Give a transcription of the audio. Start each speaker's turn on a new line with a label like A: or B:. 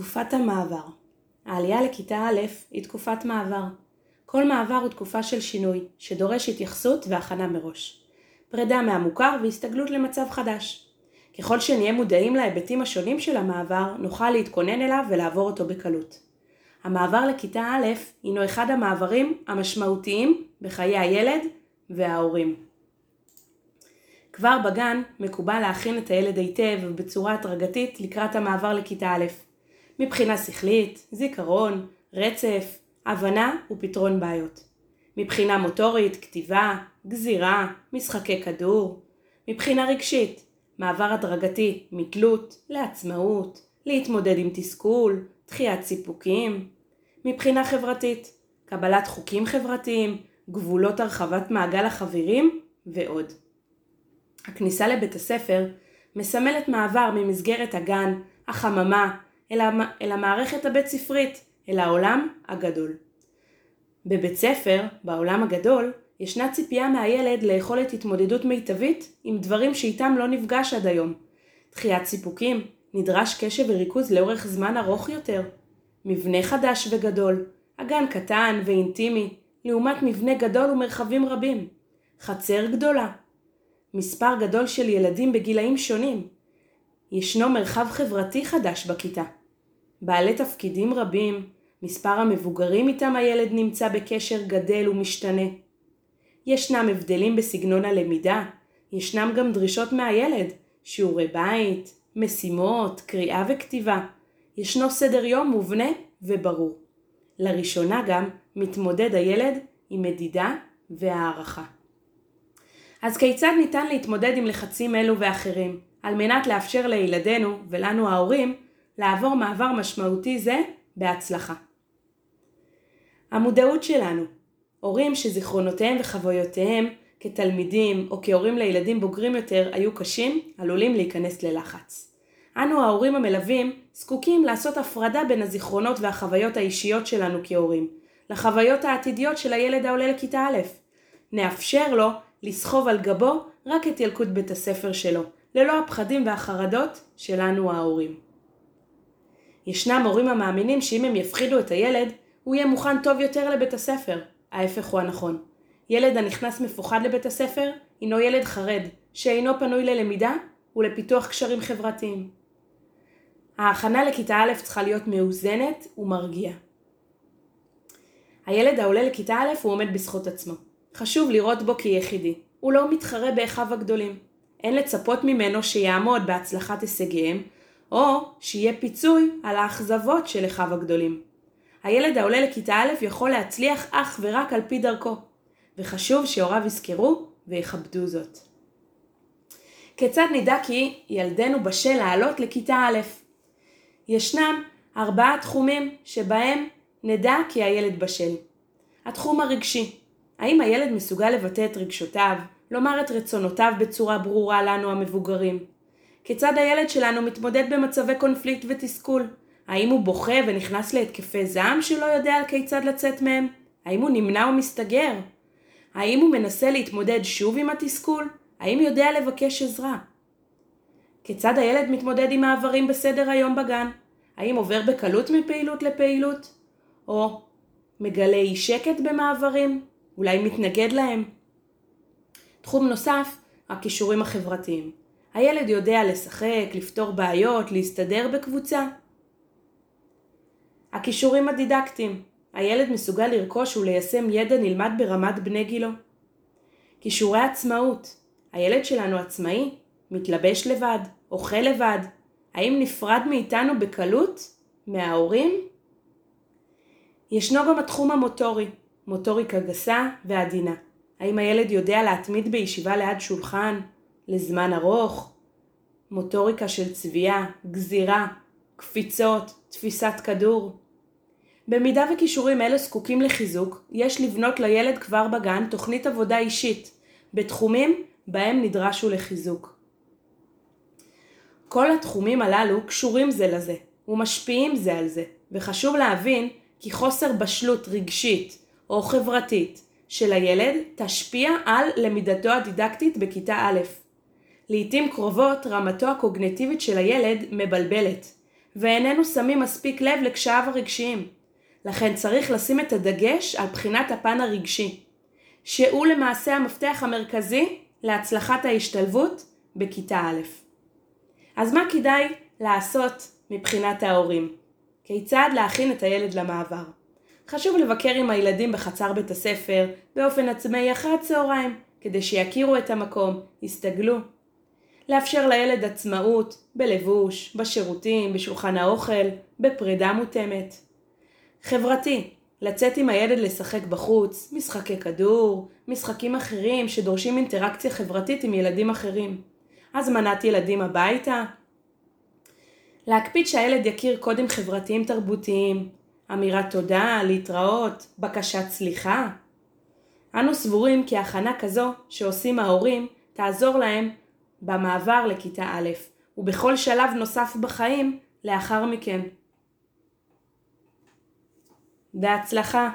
A: תקופת המעבר העלייה לכיתה א' היא תקופת מעבר. כל מעבר הוא תקופה של שינוי, שדורש התייחסות והכנה מראש. פרידה מהמוכר והסתגלות למצב חדש. ככל שנהיה מודעים להיבטים השונים של המעבר, נוכל להתכונן אליו ולעבור אותו בקלות. המעבר לכיתה א' הינו אחד המעברים המשמעותיים בחיי הילד וההורים. כבר בגן מקובל להכין את הילד היטב ובצורה הדרגתית לקראת המעבר לכיתה א', מבחינה שכלית, זיכרון, רצף, הבנה ופתרון בעיות. מבחינה מוטורית, כתיבה, גזירה, משחקי כדור. מבחינה רגשית, מעבר הדרגתי מתלות לעצמאות, להתמודד עם תסכול, דחיית סיפוקים. מבחינה חברתית, קבלת חוקים חברתיים, גבולות הרחבת מעגל החברים ועוד. הכניסה לבית הספר מסמלת מעבר ממסגרת הגן, החממה, אל, המ... אל המערכת הבית ספרית, אל העולם הגדול. בבית ספר, בעולם הגדול, ישנה ציפייה מהילד ליכולת התמודדות מיטבית עם דברים שאיתם לא נפגש עד היום. דחיית סיפוקים, נדרש קשב וריכוז לאורך זמן ארוך יותר. מבנה חדש וגדול, אגן קטן ואינטימי, לעומת מבנה גדול ומרחבים רבים. חצר גדולה. מספר גדול של ילדים בגילאים שונים. ישנו מרחב חברתי חדש בכיתה. בעלי תפקידים רבים, מספר המבוגרים איתם הילד נמצא בקשר גדל ומשתנה. ישנם הבדלים בסגנון הלמידה, ישנם גם דרישות מהילד, שיעורי בית, משימות, קריאה וכתיבה. ישנו סדר יום מובנה וברור. לראשונה גם מתמודד הילד עם מדידה והערכה. אז כיצד ניתן להתמודד עם לחצים אלו ואחרים, על מנת לאפשר לילדינו ולנו ההורים לעבור מעבר משמעותי זה בהצלחה. המודעות שלנו הורים שזיכרונותיהם וחוויותיהם כתלמידים או כהורים לילדים בוגרים יותר היו קשים, עלולים להיכנס ללחץ. אנו ההורים המלווים זקוקים לעשות הפרדה בין הזיכרונות והחוויות האישיות שלנו כהורים, לחוויות העתידיות של הילד העולה לכיתה א'. נאפשר לו לסחוב על גבו רק את ילקוט בית הספר שלו, ללא הפחדים והחרדות שלנו ההורים. ישנם הורים המאמינים שאם הם יפחידו את הילד, הוא יהיה מוכן טוב יותר לבית הספר. ההפך הוא הנכון. ילד הנכנס מפוחד לבית הספר, הינו ילד חרד, שאינו פנוי ללמידה ולפיתוח קשרים חברתיים. ההכנה לכיתה א' צריכה להיות מאוזנת ומרגיעה. הילד העולה לכיתה א' הוא עומד בזכות עצמו. חשוב לראות בו כיחידי. הוא לא מתחרה באחיו הגדולים. אין לצפות ממנו שיעמוד בהצלחת הישגיהם, או שיהיה פיצוי על האכזבות של אחיו הגדולים. הילד העולה לכיתה א' יכול להצליח אך ורק על פי דרכו, וחשוב שהוריו יזכרו ויכבדו זאת. כיצד נדע כי ילדנו בשל לעלות לכיתה א'? ישנם ארבעה תחומים שבהם נדע כי הילד בשל. התחום הרגשי, האם הילד מסוגל לבטא את רגשותיו, לומר את רצונותיו בצורה ברורה לנו המבוגרים? כיצד הילד שלנו מתמודד במצבי קונפליקט ותסכול? האם הוא בוכה ונכנס להתקפי זעם שלא יודע על כיצד לצאת מהם? האם הוא נמנע ומסתגר? האם הוא מנסה להתמודד שוב עם התסכול? האם יודע לבקש עזרה? כיצד הילד מתמודד עם מעברים בסדר היום בגן? האם עובר בקלות מפעילות לפעילות? או מגלה אי שקט במעברים? אולי מתנגד להם? תחום נוסף, הכישורים החברתיים. הילד יודע לשחק, לפתור בעיות, להסתדר בקבוצה. הכישורים הדידקטיים הילד מסוגל לרכוש וליישם ידע נלמד ברמת בני גילו. כישורי עצמאות הילד שלנו עצמאי, מתלבש לבד, אוכל לבד. האם נפרד מאיתנו בקלות? מההורים? ישנו גם התחום המוטורי, מוטוריקה גסה ועדינה. האם הילד יודע להתמיד בישיבה ליד שולחן לזמן ארוך? מוטוריקה של צביעה, גזירה, קפיצות, תפיסת כדור. במידה וכישורים אלה זקוקים לחיזוק, יש לבנות לילד כבר בגן תוכנית עבודה אישית, בתחומים בהם נדרשו לחיזוק. כל התחומים הללו קשורים זה לזה, ומשפיעים זה על זה, וחשוב להבין כי חוסר בשלות רגשית או חברתית של הילד תשפיע על למידתו הדידקטית בכיתה א'. לעתים קרובות רמתו הקוגנטיבית של הילד מבלבלת, ואיננו שמים מספיק לב לקשייו הרגשיים. לכן צריך לשים את הדגש על בחינת הפן הרגשי, שהוא למעשה המפתח המרכזי להצלחת ההשתלבות בכיתה א'. אז מה כדאי לעשות מבחינת ההורים? כיצד להכין את הילד למעבר? חשוב לבקר עם הילדים בחצר בית הספר באופן עצמאי אחרי הצהריים, כדי שיכירו את המקום, יסתגלו. לאפשר לילד עצמאות, בלבוש, בשירותים, בשולחן האוכל, בפרידה מותאמת. חברתי, לצאת עם הילד לשחק בחוץ, משחקי כדור, משחקים אחרים שדורשים אינטראקציה חברתית עם ילדים אחרים. הזמנת ילדים הביתה. להקפיד שהילד יכיר קודים חברתיים תרבותיים, אמירת תודה, להתראות, בקשת סליחה. אנו סבורים כי הכנה כזו שעושים ההורים תעזור להם במעבר לכיתה א', ובכל שלב נוסף בחיים לאחר מכן. בהצלחה!